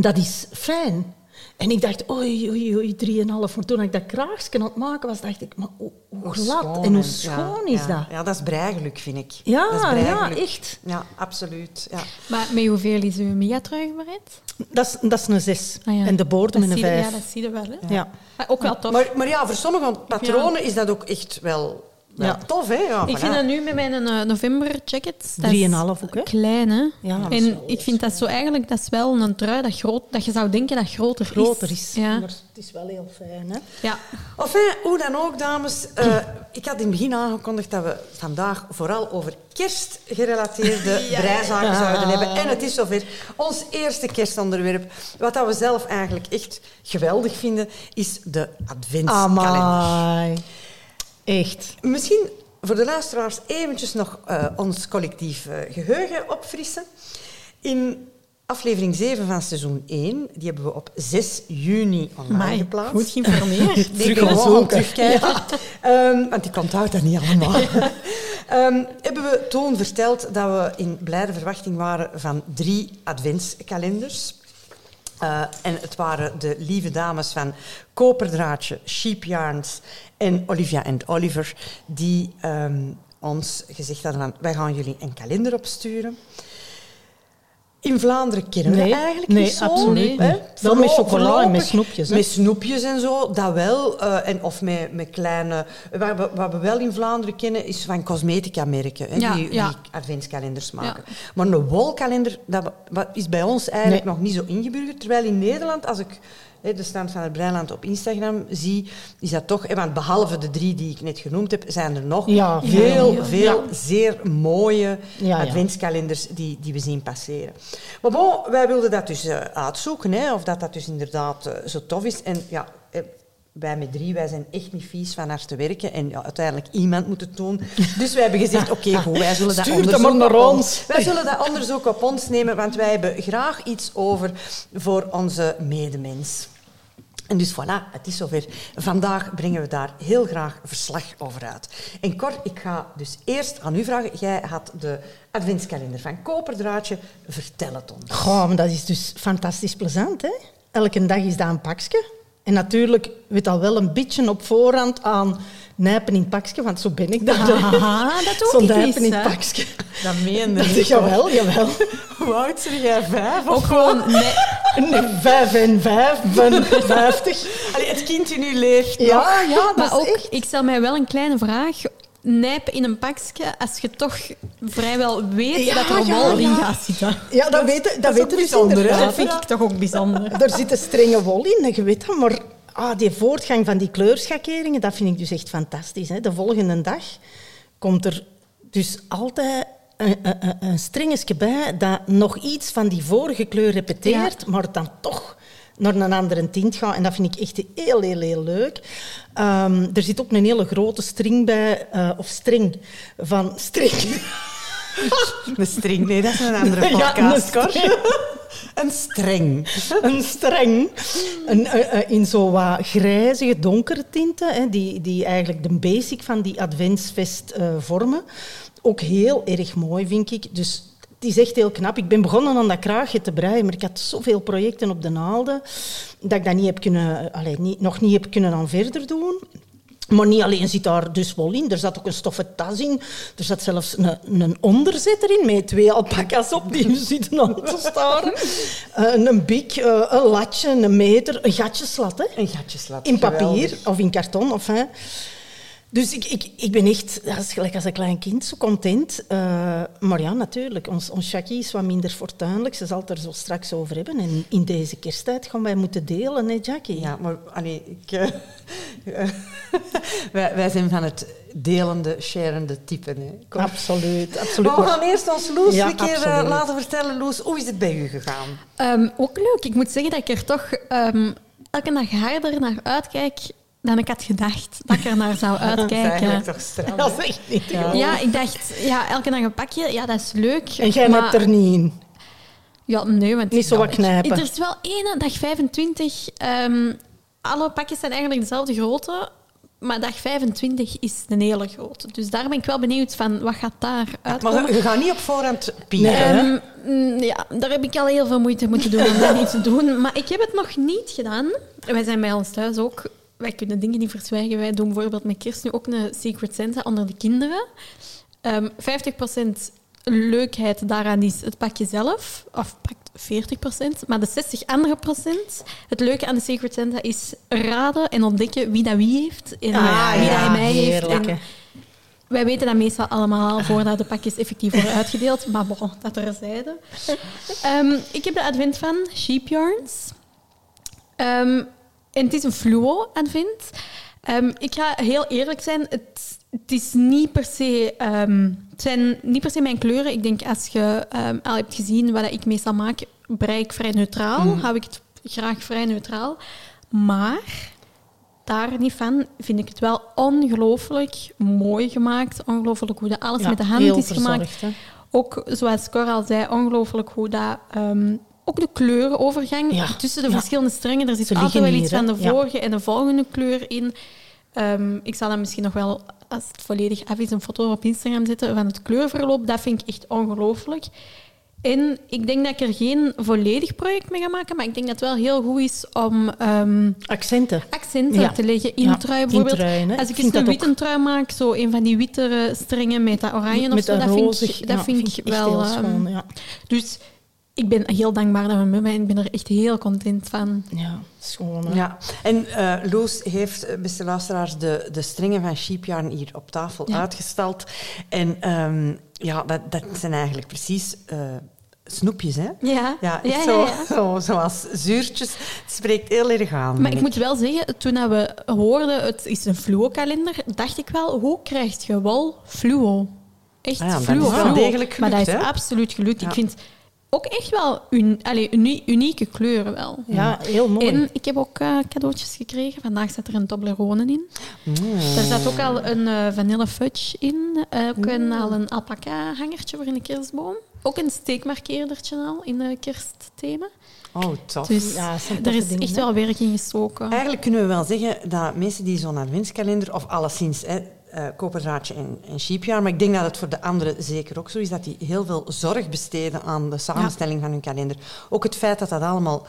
dat is fijn. En ik dacht, oei, oei, oei, 3,5. Maar toen ik dat kraagje aan het maken was, dacht ik, maar hoe, glad schoon en hoe ja, schoon is ja. dat? Ja, dat is breigeluk, vind ik. Ja, dat is ja, echt. Ja, absoluut. Ja. Maar met hoeveel is uw mega-trui bereid? Dat is, dat is een 6. Ah ja. En de bodem Dat een 5. Ja, dat zie je wel. Hè? Ja. Maar ook wel tof. Maar, maar ja, voor sommige patronen is dat ook echt wel, Ja. tof. Hè? Ja, ik vind dat nu met mijn eh, november jacket. dat is 3,5 ook, hè? Klein, hè? Ja, en wel ik vind dat zo eigenlijk, dat is wel een trui dat, groot, dat je zou denken dat groter, Groter is. Ja. Maar het is wel heel fijn, hè? ja. Enfin, hoe dan ook, dames. eh, ik had in het begin aangekondigd dat we vandaag vooral over kerstgerelateerde breizaken Ja. zouden hebben. En het is zover. Ons eerste kerstonderwerp, wat dat we zelf eigenlijk echt geweldig vinden, is de adventskalender. Amai. Echt. Misschien voor de luisteraars eventjes nog uh, ons collectief uh, geheugen opfrissen. In aflevering 7 van seizoen 1, die hebben we op 6 juni online Amai, geplaatst. Goed geïnformeerd. Die gewoon terugkijken. Ja. Um, want ik onthoud dat niet allemaal. um, hebben we toen verteld dat we in blijde verwachting waren van drie adventskalenders. Uh, en het waren de lieve dames van Koperdraadje, Sheep Yarns en Olivia en Oliver die um, ons gezegd hadden van wij gaan jullie een kalender opsturen. In Vlaanderen kennen nee, we eigenlijk nee, niet zo. Absoluut hè? Wel met chocola en met snoepjes. Hè? Met snoepjes en zo, dat wel. Uh, en, of met, met kleine... Wat we, wat we wel in Vlaanderen kennen, is van cosmetica-merken. Hè, ja, die, ja. die adventskalenders maken. Ja. Maar een wolkalender, dat is bij ons eigenlijk nee. nog niet zo ingeburgerd. Terwijl in Nederland, als ik de stand van het Breiland op Instagram zie, is dat toch... Want behalve de drie die ik net genoemd heb, zijn er nog ja, ja, veel zeer mooie adventskalenders die, die we zien passeren. Maar bon, wij wilden dat dus uh, uitzoeken, hè, of dat dat dus inderdaad uh, zo tof is. En ja... wij met drie, wij zijn echt niet vies van hard te werken. En ja, uiteindelijk iemand moet het doen. Dus wij hebben gezegd, oké, okay, goed, wij zullen dat Stuur onderzoek naar op ons. Wij zullen dat onderzoek op ons nemen, want wij hebben graag iets over voor onze medemens. En dus voilà, het is zover. Vandaag brengen we daar heel graag verslag over uit. En Cor, ik ga dus eerst aan u vragen. Jij had de adventskalender van Koperdraadje. Vertel het ons. Goh, maar dat is dus fantastisch plezant, hè? Elke dag is dat een pakje. En natuurlijk weet al wel een beetje op voorhand aan nijpen in het pakje, want zo ben ik dat. Ah, dat ook nijpen in het pakje. Dat meen je niet. Jawel, jawel. Hoe oud zeg jij? Vijf? Ook gewoon... Nee. Nee, vijf en vijf, vijftig. Allee, het kind in u leeft Ja, ja, dat Maar is ook, echt... ik stel mij wel een kleine vraag. Nijpen in een pakje als je toch vrijwel weet Ja, dat er ja, wol in ja. gaat zitten. Ja, dat weten, dat weten dus bijzonder, inderdaad. Dat vind ik toch ook bijzonder. Er zit een strenge wol in, en je weet dat, maar ah, die voortgang van die kleurschakeringen, dat vind ik dus echt fantastisch. Hè. De volgende dag komt er dus altijd een, een, bij dat nog iets van die vorige kleur repeteert, maar dan toch naar een andere tint gaat. En dat vind ik echt heel, heel, heel leuk. Um, er zit ook een hele grote string bij, uh, of string van string. Een string, nee, dat is een andere Ja, podcast. Een streng. een streng. Een, uh, uh, in zo wat grijzige, donkere tinten, hè, die, die eigenlijk de basic van die adventsfest uh, vormen. Ook heel erg mooi, vind ik. Dus het is echt heel knap. Ik ben begonnen aan dat kraagje te breien, maar ik had zoveel projecten op de naalden dat ik dat niet heb kunnen, allee, niet, nog niet heb kunnen aan verder doen. Maar niet alleen zit daar dus wol in, er zat ook een stoffen tas in. Er zat zelfs een, een onderzetter in met twee alpaca's op die zitten aan te staren. Uh, een bik, uh, een latje, een meter, een gatjeslat. Hè? Een gatjeslat. In papier geweldig. of in karton. Of, hè. Dus ik, ik, ik ben echt, dat is gelijk als een klein kind, zo content. Uh, maar ja, natuurlijk, ons, ons Jackie is wat minder fortuinlijk. Ze zal het er zo straks over hebben. En in deze kersttijd gaan wij moeten delen, hè, Jackie? Ja, maar allee, ik, uh, wij, wij zijn van het delende, sharende type. Hè. Kom. Absoluut, absoluut. Maar we gaan eerst ons Loes Ja, een keer uh, absoluut. laten vertellen. Loes, hoe is het bij u gegaan? Um, ook leuk. Ik moet zeggen dat ik er toch um, elke dag harder naar uitkijk dan ik had gedacht dat ik er naar zou Dat is uitkijken. eigenlijk toch strak. Dat is echt niet te Ja. ik dacht, ja, elke dag een pakje, ja, dat is leuk. En jij maar- hebt er niet in. Ja, nee, want... Niet zo wat knijpen. Er is wel één, dag 25. ehm, alle pakjes zijn eigenlijk dezelfde grootte, maar dag 25 is een hele grote. Dus daar ben ik wel benieuwd van, wat gaat daar uitkomen? Maar je gaat niet op voorhand hè? Ehm, mm, ja, daar heb ik al heel veel moeite moeten doen om dat niet te doen. Maar ik heb het nog niet gedaan. Wij zijn bij ons thuis ook... Wij kunnen dingen niet verzwijgen. Wij doen bijvoorbeeld met kerst nu ook een Secret Santa onder de kinderen. Ehm 50% leukheid daaraan is het pakje zelf. Of pakt 40%. Maar de 60 andere procent... Het leuke aan de Secret Santa is raden en ontdekken wie dat wie heeft. En Ah, wie ja, dat hij mij heeft. En wij weten dat meestal allemaal al voordat de pakjes effectief worden uitgedeeld. Maar bon, dat terzijde. Ehm ik heb de advent van Sheep Yarns. Ehm, en het is een fluo-advent. Ehm, ik ga heel eerlijk zijn. Het, het is niet per se... ehm, het zijn niet per se mijn kleuren. Ik denk, als je ehm, al hebt gezien wat ik meestal maak, brei ik vrij neutraal. Hou ik het graag vrij neutraal. Maar daar niet van. Vind ik het wel ongelooflijk mooi gemaakt. Ongelooflijk hoe dat alles Ja, met de hand is gemaakt. hè. Ook, zoals Cor al zei, ongelooflijk hoe dat... ook de kleurenovergang Ja, tussen de ja. verschillende strengen. Er zit altijd wel iets van de Ja. vorige en de volgende kleur in. Ehm, ik zal dan misschien nog wel, als het volledig af is, een foto op Instagram zetten van het kleurverloop. Dat vind ik echt ongelooflijk. En ik denk dat ik er geen volledig project mee ga maken, maar ik denk dat het wel heel goed is om ehm, Accenten. accenten Ja. te leggen in Ja, trui bijvoorbeeld. Als Ik ik vind eens een ook- witte trui maak, zo een van die wittere strengen met dat oranje of zo, dat dat vind ik, dat ja, vind ik wel... schoon, dus ik ben heel dankbaar dat we met mij en ik ben er echt heel content van. Ja, schoon. hè. Ja, en eh Loes heeft, eh, beste luisteraars, de, de stringen van sheepjarn hier op tafel uitgestald. En ehm, ja, dat, dat zijn eigenlijk precies eh, snoepjes, hè? Ja, Ja, ja, zo, ja, ja. Zo, zoals zuurtjes. Het spreekt heel erg aan. Maar ik moet wel zeggen, toen dat we hoorden het is een fluo-kalender, dacht ik wel, hoe krijg je wol fluo? Echt Ah ja, dat fluo, is wel fluo. degelijk Maar dat gelukt, is hè? absoluut gelukt. Ja. Ik vind ook echt wel un, allee, uni- unieke kleuren wel. Ja, heel mooi. En ik heb ook eh, cadeautjes gekregen. Vandaag zat er een Toblerone in. Mm. Er zat ook al een eh, vanille fudge in. eh, ook een, al een alpaca hangertje voor in de kerstboom. Ook een steekmarkeerdertje al in de kerstthema. Oh, tof. Dus Ja, er is dingen, echt hè. wel werk in gestoken. Eigenlijk kunnen we wel zeggen dat mensen die zo'n adventskalender, of alleszins hè, eh koperdraadje en, en sheepjaar, maar ik denk dat het voor de anderen zeker ook zo is, dat die heel veel zorg besteden aan de samenstelling van hun kalender. Ook het feit dat dat allemaal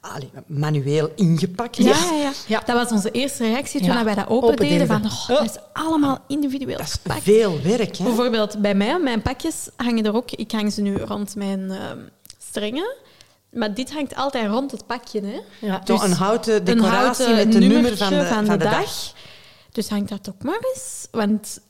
allee, manueel ingepakt is. Ja, ja. Dat was onze eerste reactie toen wij dat opendeden. Van, oh, dat is allemaal individueel Dat is gepakt. veel werk. Hè? Bijvoorbeeld bij mij, mijn pakjes hangen er ook... Ik hang ze nu rond mijn ehm, strengen. Maar dit hangt altijd rond het pakje. Hè? Ja. Zo een houten Een decoratie houten met de nummer van de, van van de de dag. dag. Dus hangt dat ook maar eens. Want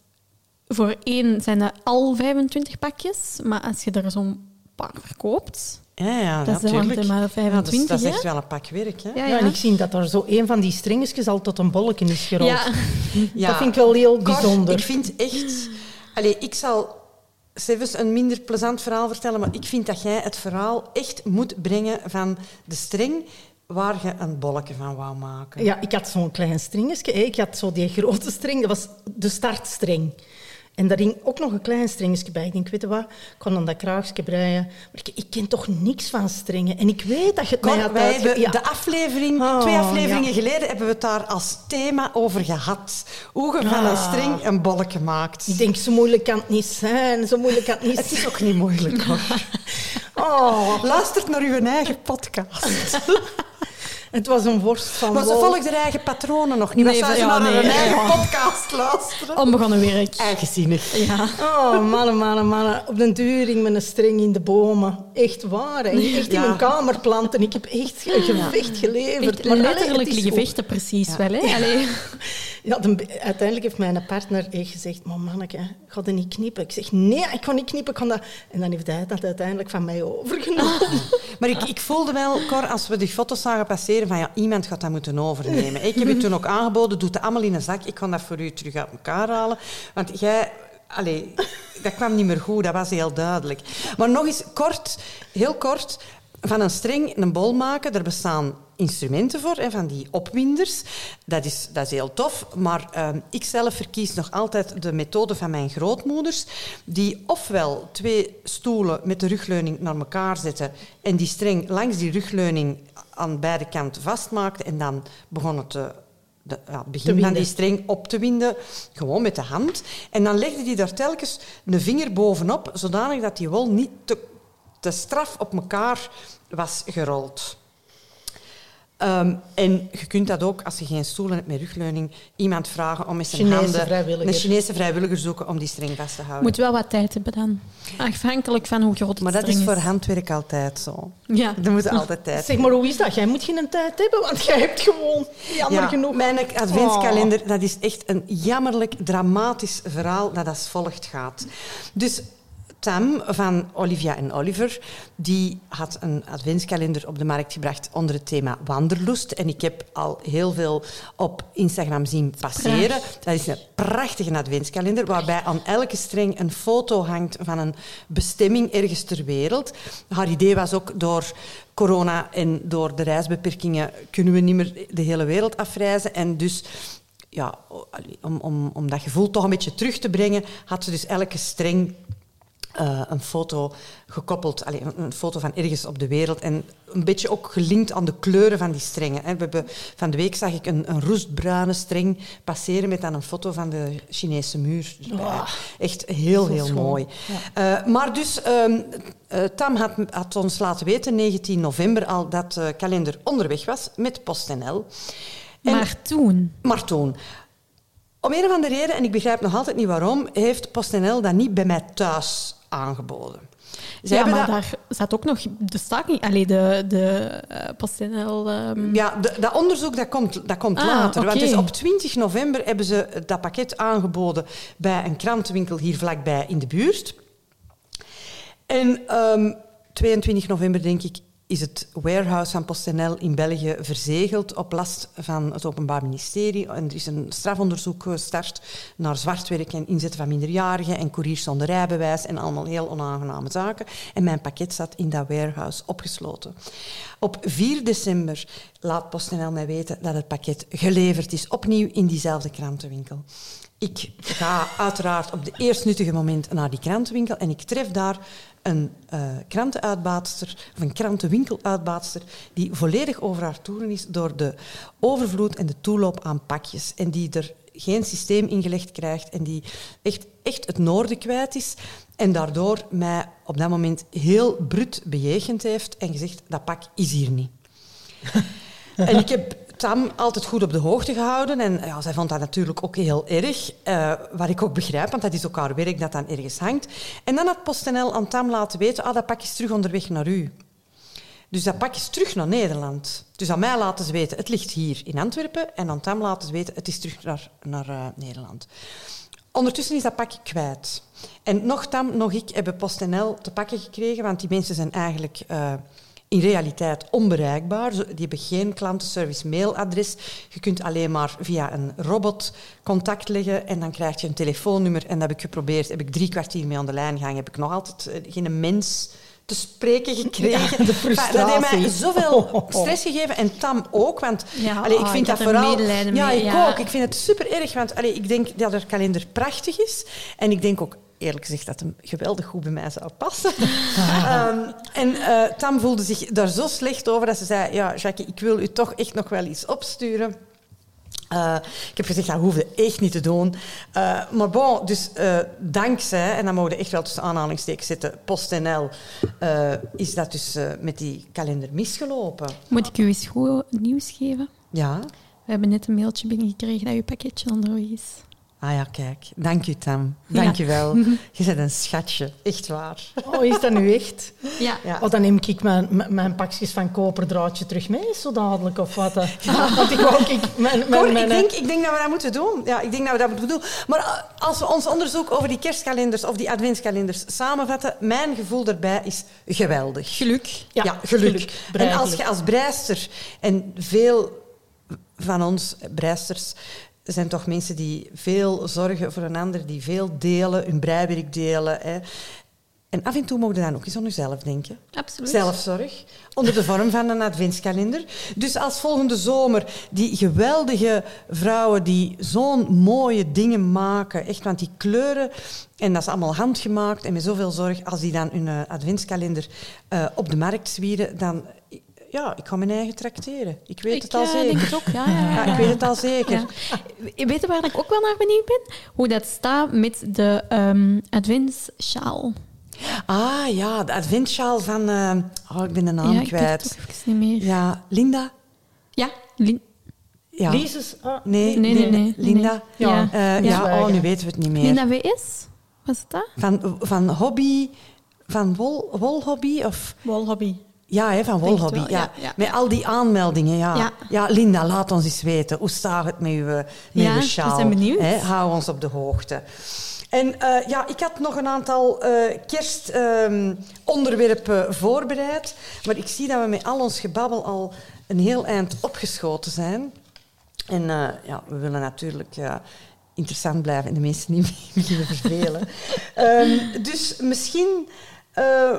voor één zijn dat al 25 pakjes. Maar als je er zo'n paar verkoopt... Ja, ja, Dat is dan natuurlijk. maar Ja, 25, dat is echt wel een pak werk. Hè? Ja, Ja, en ik zie dat er zo een van die stringetjes al tot een bolletje is gerold. Ja. Ja. Dat vind ik wel heel bijzonder. ik vind echt... Allee, ik zal zelfs een minder plezant verhaal vertellen, maar ik vind dat jij het verhaal echt moet brengen van de streng waar je een bolletje van wou maken. Ja, ik had zo'n klein stringetje. Ik had zo die grote string, dat was de startstreng. En daar hing ook nog een klein stringetje bij. Ik denk, weet je wat, ik kon dan dat kraagje breien. Maar ik, ik ken toch niks van stringen. En ik weet dat je het Cor, mij had wij uitge- hebben Ja. de aflevering, Oh, twee afleveringen ja. geleden hebben we het daar als thema over gehad. Hoe je van een Ah. string een bolletje maakt. Ik denk, zo moeilijk kan het niet zijn. Zo moeilijk kan het niet Het is ook niet moeilijk hoor. Oh, Luistert naar uw eigen podcast. het was een worst van Maar ze volgt haar eigen patronen nog niet. Nee, zou ze ja, naar nee, hun eigen ja. podcast luisteren? Onbegonnen werk. Eigenzinnig. Ja. Oh, mannen, mannen, mannen. Op den duur met een string in de bomen. Echt waar. hè. Echt in mijn kamer planten. Ik heb echt een gevecht geleverd. Echt Maar letterlijk gevechten precies wel. Hè? Ja, uiteindelijk heeft mijn partner echt gezegd, maar manneke, ga dat niet knippen? Ik zeg, nee, ik ga niet knippen. Ga dat... En dan heeft hij dat uiteindelijk van mij overgenomen. Maar ik, ik voelde wel, Cor, als we die foto's zagen passeren, van ja, iemand gaat dat moeten overnemen. Ik heb u toen ook aangeboden, doe het allemaal in een zak. Ik kan dat voor u terug uit elkaar halen. Want jij... Allee, dat kwam niet meer goed, dat was heel duidelijk. Maar nog eens kort, heel kort, van een string een bol maken. Er bestaan instrumenten voor, hè, van die opwinders. Dat is, dat is heel tof. Maar ehm, ik zelf verkies nog altijd de methode van mijn grootmoeders. Die ofwel twee stoelen met de rugleuning naar elkaar zetten en die string langs die rugleuning aan beide kanten vastmaakten en dan begonnen te de, ja, het begin van die string op te winden, gewoon met de hand. En dan legde die daar telkens een vinger bovenop, zodanig dat die wol niet te, te straf op elkaar was gerold. Ehm, en je kunt dat ook, als je geen stoelen hebt met rugleuning, iemand vragen om met zijn Chinese handen vrijwilliger. een Chinese vrijwilliger zoeken om die string vast te houden. Moet wel wat tijd hebben dan. Afhankelijk van hoe groot het maar dat is voor handwerk altijd zo. Ja. Er moet altijd tijd Zeg maar, hoe is dat? Jij moet geen tijd hebben, want jij hebt gewoon jammer Ja, genoeg. Mijn adventskalender, dat is echt een jammerlijk dramatisch verhaal dat als volgt gaat. Dus Tam van Olivia en Oliver, die had een adventskalender op de markt gebracht onder het thema wanderlust. En ik heb al heel veel op Instagram zien passeren. Dat is een prachtige adventskalender, waarbij aan elke streng een foto hangt van een bestemming ergens ter wereld. Haar idee was ook door corona en door de reisbeperkingen kunnen we niet meer de hele wereld afreizen. En dus ja, om, om, om dat gevoel toch een beetje terug te brengen, had ze dus elke streng uh, een foto gekoppeld, allez, een foto van ergens op de wereld en een beetje ook gelinkt aan de kleuren van die strengen. We hebben, van de week zag ik een, een roestbruine streng passeren met dan een foto van de Chinese muur. Oh, Echt heel, heel mooi. Ja. Uh, maar dus, um, uh, Tam had, had, ons laten weten, 19 november al, dat de kalender onderweg was met PostNL. maar toen? Maar toen. Om een of andere reden, en ik begrijp nog altijd niet waarom, heeft PostNL dat niet bij mij thuis aangeboden. Zij ja, maar dat... daar zat ook nog de staking, alleen de, de uh, PostNL... Um... Ja, de, dat onderzoek dat komt, dat komt ah, later. Okay. Want dus op 20 november hebben ze dat pakket aangeboden bij een krantenwinkel hier vlakbij in de buurt. En um, ehm, 22 november, denk ik, is het warehouse van PostNL in België verzegeld op last van het Openbaar Ministerie. En er is een strafonderzoek gestart naar zwartwerk en inzet van minderjarigen en couriers zonder rijbewijs en allemaal heel onaangename zaken. En mijn pakket zat in dat warehouse opgesloten. Op 4 december laat PostNL mij weten dat het pakket geleverd is, opnieuw in diezelfde krantenwinkel. Ik ga uiteraard op de eerst nuttige moment naar die krantenwinkel en ik tref daar een uh, krantenuitbaatster, of een krantenwinkeluitbaatster, die volledig over haar toeren is door de overvloed en de toeloop aan pakjes. En die er geen systeem ingelegd krijgt en die echt, echt het noorden kwijt is. En daardoor mij op dat moment heel brut bejegend heeft en gezegd, dat pak is hier niet. en ik heb Tam altijd goed op de hoogte gehouden. En ja, zij vond dat natuurlijk ook heel erg. Uh, wat ik ook begrijp, want dat is ook haar werk dat dan ergens hangt. En dan had PostNL aan Tam laten weten, ah, dat pak is terug onderweg naar u. Dus dat pak is terug naar Nederland. Dus aan mij laten ze weten, het ligt hier in Antwerpen. En aan Tam laten ze weten, het is terug naar, naar uh, Nederland. Ondertussen is dat pak kwijt. En nog Tam, nog ik hebben PostNL te pakken gekregen, want die mensen zijn eigenlijk... Uh, in realiteit onbereikbaar. Die hebben geen klantenservice mailadres. Je kunt alleen maar via een robot contact leggen en dan krijg je een telefoonnummer. En dat heb ik geprobeerd. Heb ik drie kwartier mee aan de lijn gehangen. Heb ik nog altijd eh, geen mens te spreken gekregen. Ja, de frustratie. Dat heeft mij zoveel stress gegeven. En Tam ook. Want ja, allee, ik vind dat vooral... Ja, ik ja. ook. Ik vind het super erg. Want allee, ik denk dat er kalender prachtig is. En ik denk ook eerlijk gezegd dat hem geweldig goed bij mij zou passen. um, en uh, Tam voelde zich daar zo slecht over dat ze zei: Ja, Jackie, ik wil u toch echt nog wel iets opsturen. Uh, ik heb gezegd, dat hoefde echt niet te doen. Uh, maar bon, dus uh, dankzij, en dan mogen we echt wel tussen aanhalingstekens zetten, PostNL, is dat dus met die kalender misgelopen. Moet ik u eens goed nieuws geven? Ja. We hebben net een mailtje binnengekregen dat uw pakketje onderweg is. Ah ja, kijk. Dank u, Tam. Dank je wel. Je bent een schatje. Echt waar. Oh, is dat nu echt? Ja. ja. Oh, dan neem ik mijn, mijn pakjes van koperdraadje terug mee, zo dadelijk, of wat? Ja. Want ik wou ik... Mijn, mijn, mijn, ik, denk, ik denk dat we dat moeten doen. Ja, ik denk dat we dat moeten doen. Maar eh, als we ons onderzoek over die kerstkalenders of die adventskalenders samenvatten, mijn gevoel daarbij is geweldig. Geluk. Ja, ja geluk. geluk. En als je als breister en veel van ons breisters er zijn toch mensen die veel zorgen voor een ander, die veel delen, hun breiwerk delen. Hè. En af en toe mogen dan ook eens aan jezelf denken. Absoluut. Zelfzorg. Onder de vorm van een adventskalender. Dus als volgende zomer die geweldige vrouwen die zo'n mooie dingen maken, echt, want die kleuren, en dat is allemaal handgemaakt en met zoveel zorg, als die dan hun uh, adventskalender uh, op de markt zwieren, dan ja, ik ga mijn eigen tracteren. Ik weet het al uh, zeker. Denk het ook. Ja, ja, ja, ik weet het al zeker. Weet je waar ik ook wel naar benieuwd ben? Hoe dat staat met de um, adventssjaal. Ah ja, de adventssjaal van... Uh, oh, ik ben de naam ja, kwijt. Ik weet het niet meer. Ja, Linda? Ja, Lin ja. Lises? Oh. Nee, nee, nee, nee, Linda? Ja, ja. Uh, ja. oh, nu weten we het niet meer. Linda WS? Was het dat? Van, van hobby... Van wol, wolhobby of... Wolhobby. Ja, hè, van Wolhobby. Ja. Ja, ja. Met al die aanmeldingen. Ja. Ja. Linda, laat ons eens weten. Hoe staat het met uw, met ja, uw sjaal? zijn benieuwd. Hè? Hou ons op de hoogte. En eh, ja, ik had nog een aantal uh, kerstonderwerpen voorbereid. Maar ik zie dat we met al ons gebabbel al een heel eind opgeschoten zijn. En uh, ja, we willen natuurlijk interessant blijven en de mensen niet beginnen vervelen. um, dus misschien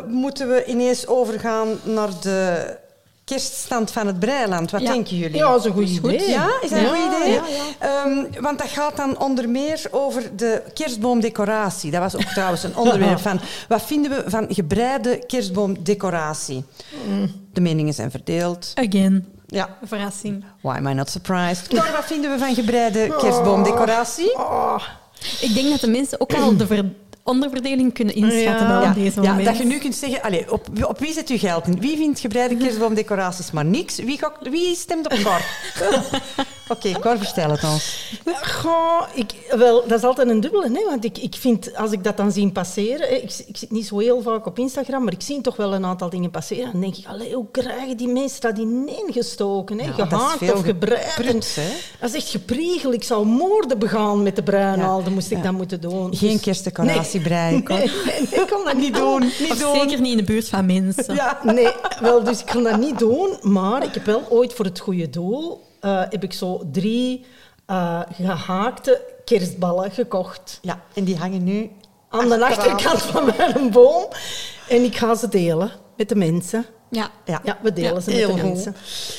moeten we ineens overgaan naar de kerststand van het Breiland. Wat denken jullie? Ja, dat is een goed idee. Ja, is dat een goed idee? Ja, um, want dat gaat dan onder meer over de kerstboomdecoratie. Dat was ook trouwens een onderwerp van... Wat vinden we van gebreide kerstboomdecoratie? Mm. De meningen zijn verdeeld. Again. Ja. Verrassing. Why am I not surprised? Maar wat vinden we van gebreide kerstboomdecoratie? Oh. Ik denk dat de mensen ook al de ver onderverdeling kunnen inschatten ja. deze. Ja, dat je nu kunt zeggen, allez, op, op wie zet u geld in? Wie vindt gebreide kerstboomdecoraties maar niks? Wie, wie stemt op Cor? Oké, okay, Cor, vertel het ons. Goh, ik, wel, dat is altijd een dubbele. Hè? Want ik, ik vind, als ik dat dan zie passeren... Ik, ik zit niet zo heel vaak op Instagram, maar ik zie toch wel een aantal dingen passeren. En dan denk ik, allee, hoe krijgen die mensen dat ineengestoken? Hè? Ja, Gehaakt of gebreid. dat is echt gepriegel. Ik zou moorden begaan met de bruinaalden, moest ik dat moeten doen. Geen dus, kerstdecoratie breien, nee, nee, ik kan dat niet doen. Niet doen. Zeker niet in de buurt van mensen. Ja, nee, wel, dus ik kan dat niet doen. Maar ik heb wel ooit voor het goede doel uh, heb ik zo drie uh, gehaakte kerstballen gekocht. Ja, en die hangen nu aan de achterkant van mijn boom. En ik ga ze delen met de mensen. Ja, ja. ja we delen ze met de mensen.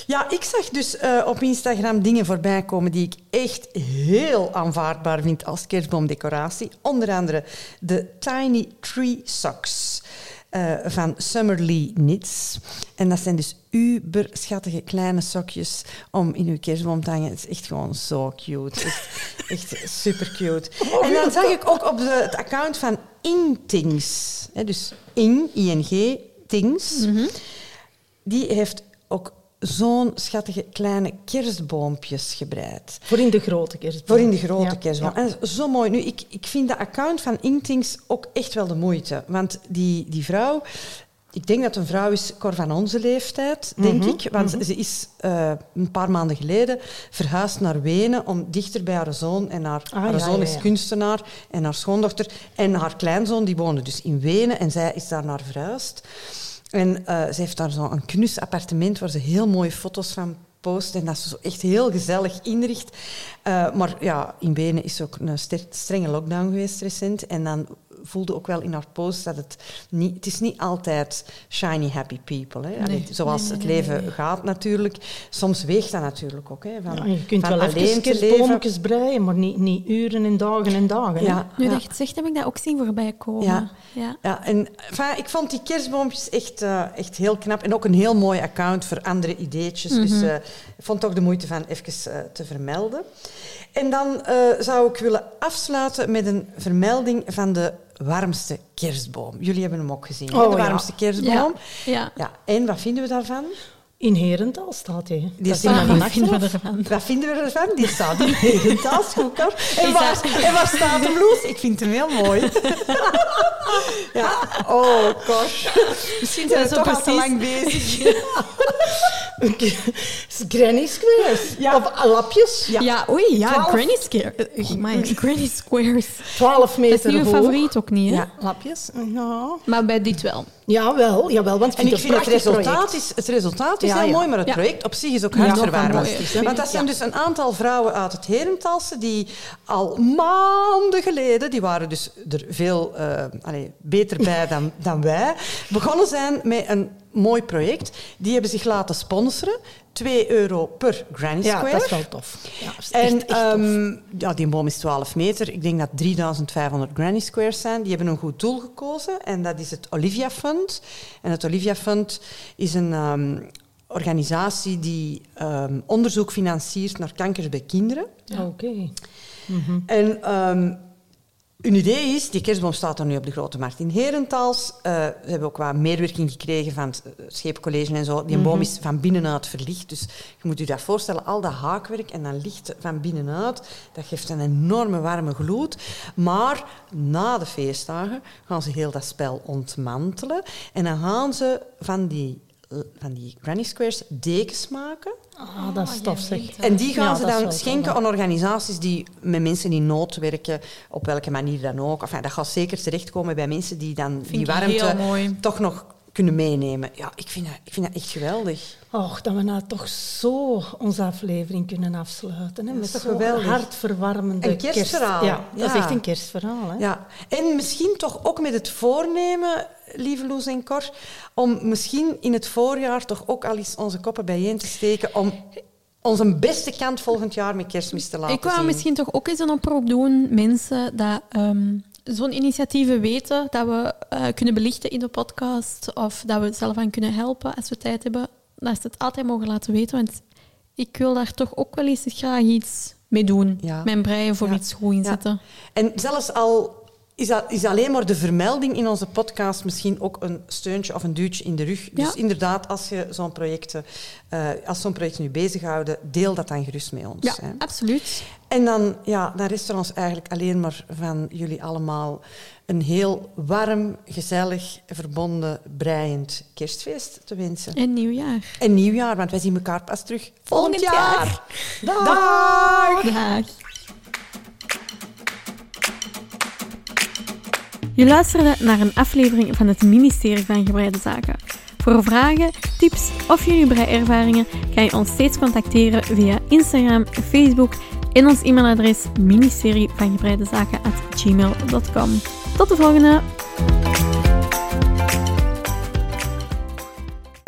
Ja, ik zag dus uh, op Instagram dingen voorbij komen die ik echt heel aanvaardbaar vind als kerstboomdecoratie. Onder andere de Tiny Tree Socks. Uh, van Summerlee Knits. En dat zijn dus uber schattige kleine sokjes om in uw kerstboom te hangen. Het is echt gewoon zo cute. Echt, echt super cute. En dan zag ik ook op de, het account van Intings, hè, dus In, ING, Things, mm die heeft ook zo'n schattige kleine kerstboompjes gebreid. Voor in de grote kerstboom. Voor in de grote kerstboom. En zo mooi. Nu, ik, ik vind de account van Intings ook echt wel de moeite. Want die, die vrouw... Ik denk dat een vrouw is, Cor van onze leeftijd, denk mhm, ik. Want mhm. ze is uh, een paar maanden geleden verhuisd naar Wenen om dichter bij haar zoon. En haar, ah, haar zoon is kunstenaar en haar schoondochter. En haar kleinzoon die woonde dus in Wenen en zij is daar naar verhuisd. En uh, ze heeft daar zo'n knus appartement waar ze heel mooie foto's van post. En dat ze zo echt heel gezellig inricht. Uh, maar ja, in Benen is ook een strenge lockdown geweest recent. En dan voelde ook wel in haar post dat het niet... Het is niet altijd shiny happy people. Hè. Nee, zoals het leven gaat natuurlijk. Soms weegt dat natuurlijk ook. Hè, van, ja, je kunt wel alleen kerstboompjes breien, maar niet, niet uren en dagen en dagen. Ja, nu dat je het zegt, heb ik dat ook zien voorbij komen. Ja, ja. ja en enfin, ik vond die kerstboompjes echt, uh, echt heel knap. En ook een heel mooi account voor andere ideetjes. Dus uh, ik vond toch de moeite van even uh, te vermelden. En dan zou ik willen afsluiten met een vermelding van de warmste kerstboom. Jullie hebben hem ook gezien, oh, de warmste kerstboom. Ja. ja. Ja. En wat vinden we daarvan? In Herentaal staat hij. Die dat staat in vinden we ervan? Wat vinden we ervan? Die staat in Herentaal, Schoeker. En waar, en waar staat hem, Loes? Ik vind hem heel mooi. ja. Oh, gosh. Misschien zijn we toch al te lang bezig. Granny squares. Ja. Of lapjes. Ja, ja oei, ja. Granny squares. Oh granny squares. 12 meter Dat is uw favoriet ook niet, hè? Ja, lapjes. Ja. Maar bij dit wel. Jawel, jawel want en ik vind het resultaat, is, het resultaat is heel mooi, maar het project op zich is ook hartverwarmend. Want dat zijn dus een aantal vrouwen uit het Herentalse die al maanden geleden, die waren dus er veel uh, allez, beter bij dan, dan wij, begonnen zijn met een mooi project. Die hebben zich laten sponsoren. 2 euro per Granny Square. Ja, dat is wel tof. Ja, en echt, um, ja, die boom is 12 meter. Ik denk dat 3500 Granny Squares zijn. Die hebben een goed doel gekozen. En dat is het Olivia Fund. En het Olivia Fund is een um, organisatie die um, onderzoek financiert naar kankers bij kinderen. Oké. Okay. Mm -hmm. En een idee is, die kerstboom staat er nu op de Grote Markt in Herentals. Uh, we hebben ook wat meerwerking gekregen van het Scheepcollege en zo. Die boom mhm. is van binnenuit verlicht. Dus je moet je dat voorstellen, al dat haakwerk en dan licht van binnenuit. Dat geeft een enorme warme gloed. Maar na de feestdagen gaan ze heel dat spel ontmantelen. En dan gaan ze van die van die granny squares dekens maken. Ah, dat is tof zeg. En die gaan Ja, ze dan schenken aan organisaties die met mensen in nood werken, op welke manier dan ook. Enfin, dat gaat zeker terechtkomen bij mensen die dan die warmte toch nog kunnen meenemen. Ja, ik vind dat, ik vind dat echt geweldig. Och, dat we nou toch zo onze aflevering kunnen afsluiten. Hè, Dat met is toch zo'n geweldig. hartverwarmende Een kerstverhaal. Kerst. Ja, dat is echt een kerstverhaal. Hè? Ja. En misschien toch ook met het voornemen, lieve Loes en Cor, om misschien in het voorjaar toch ook al eens onze koppen bijeen te steken om onze beste kant volgend jaar met kerstmis te laten Ik wou zien. misschien toch ook eens een oproep doen, mensen, dat ehm, zo'n initiatieven weten, dat we eh, kunnen belichten in de podcast, of dat we zelf aan kunnen helpen als we tijd hebben, dat ze het altijd mogen laten weten, want ik wil daar toch ook wel eens graag iets mee doen. Ja. Mijn breien voor Ja. iets goed inzetten. En zelfs al is, dat, is alleen maar de vermelding in onze podcast misschien ook een steuntje of een duwtje in de rug. Dus inderdaad, als je zo'n projecten, eh, als zo'n projecten nu bezighouden, deel dat dan gerust met ons. Ja, hè. absoluut. En dan, ja, dan rest er ons eigenlijk alleen maar van jullie allemaal een heel warm, gezellig, verbonden, breiend kerstfeest te wensen. En nieuwjaar. En nieuwjaar, want wij zien elkaar pas terug volgend, Volgend jaar. jaar. Dag! Dag. Je luisterde naar een aflevering van het ministerie van Gebreide Zaken. Voor vragen, tips of jullie breiervaringen kan je ons steeds contacteren via Instagram, Facebook en ons e-mailadres ministerie van. Tot de volgende!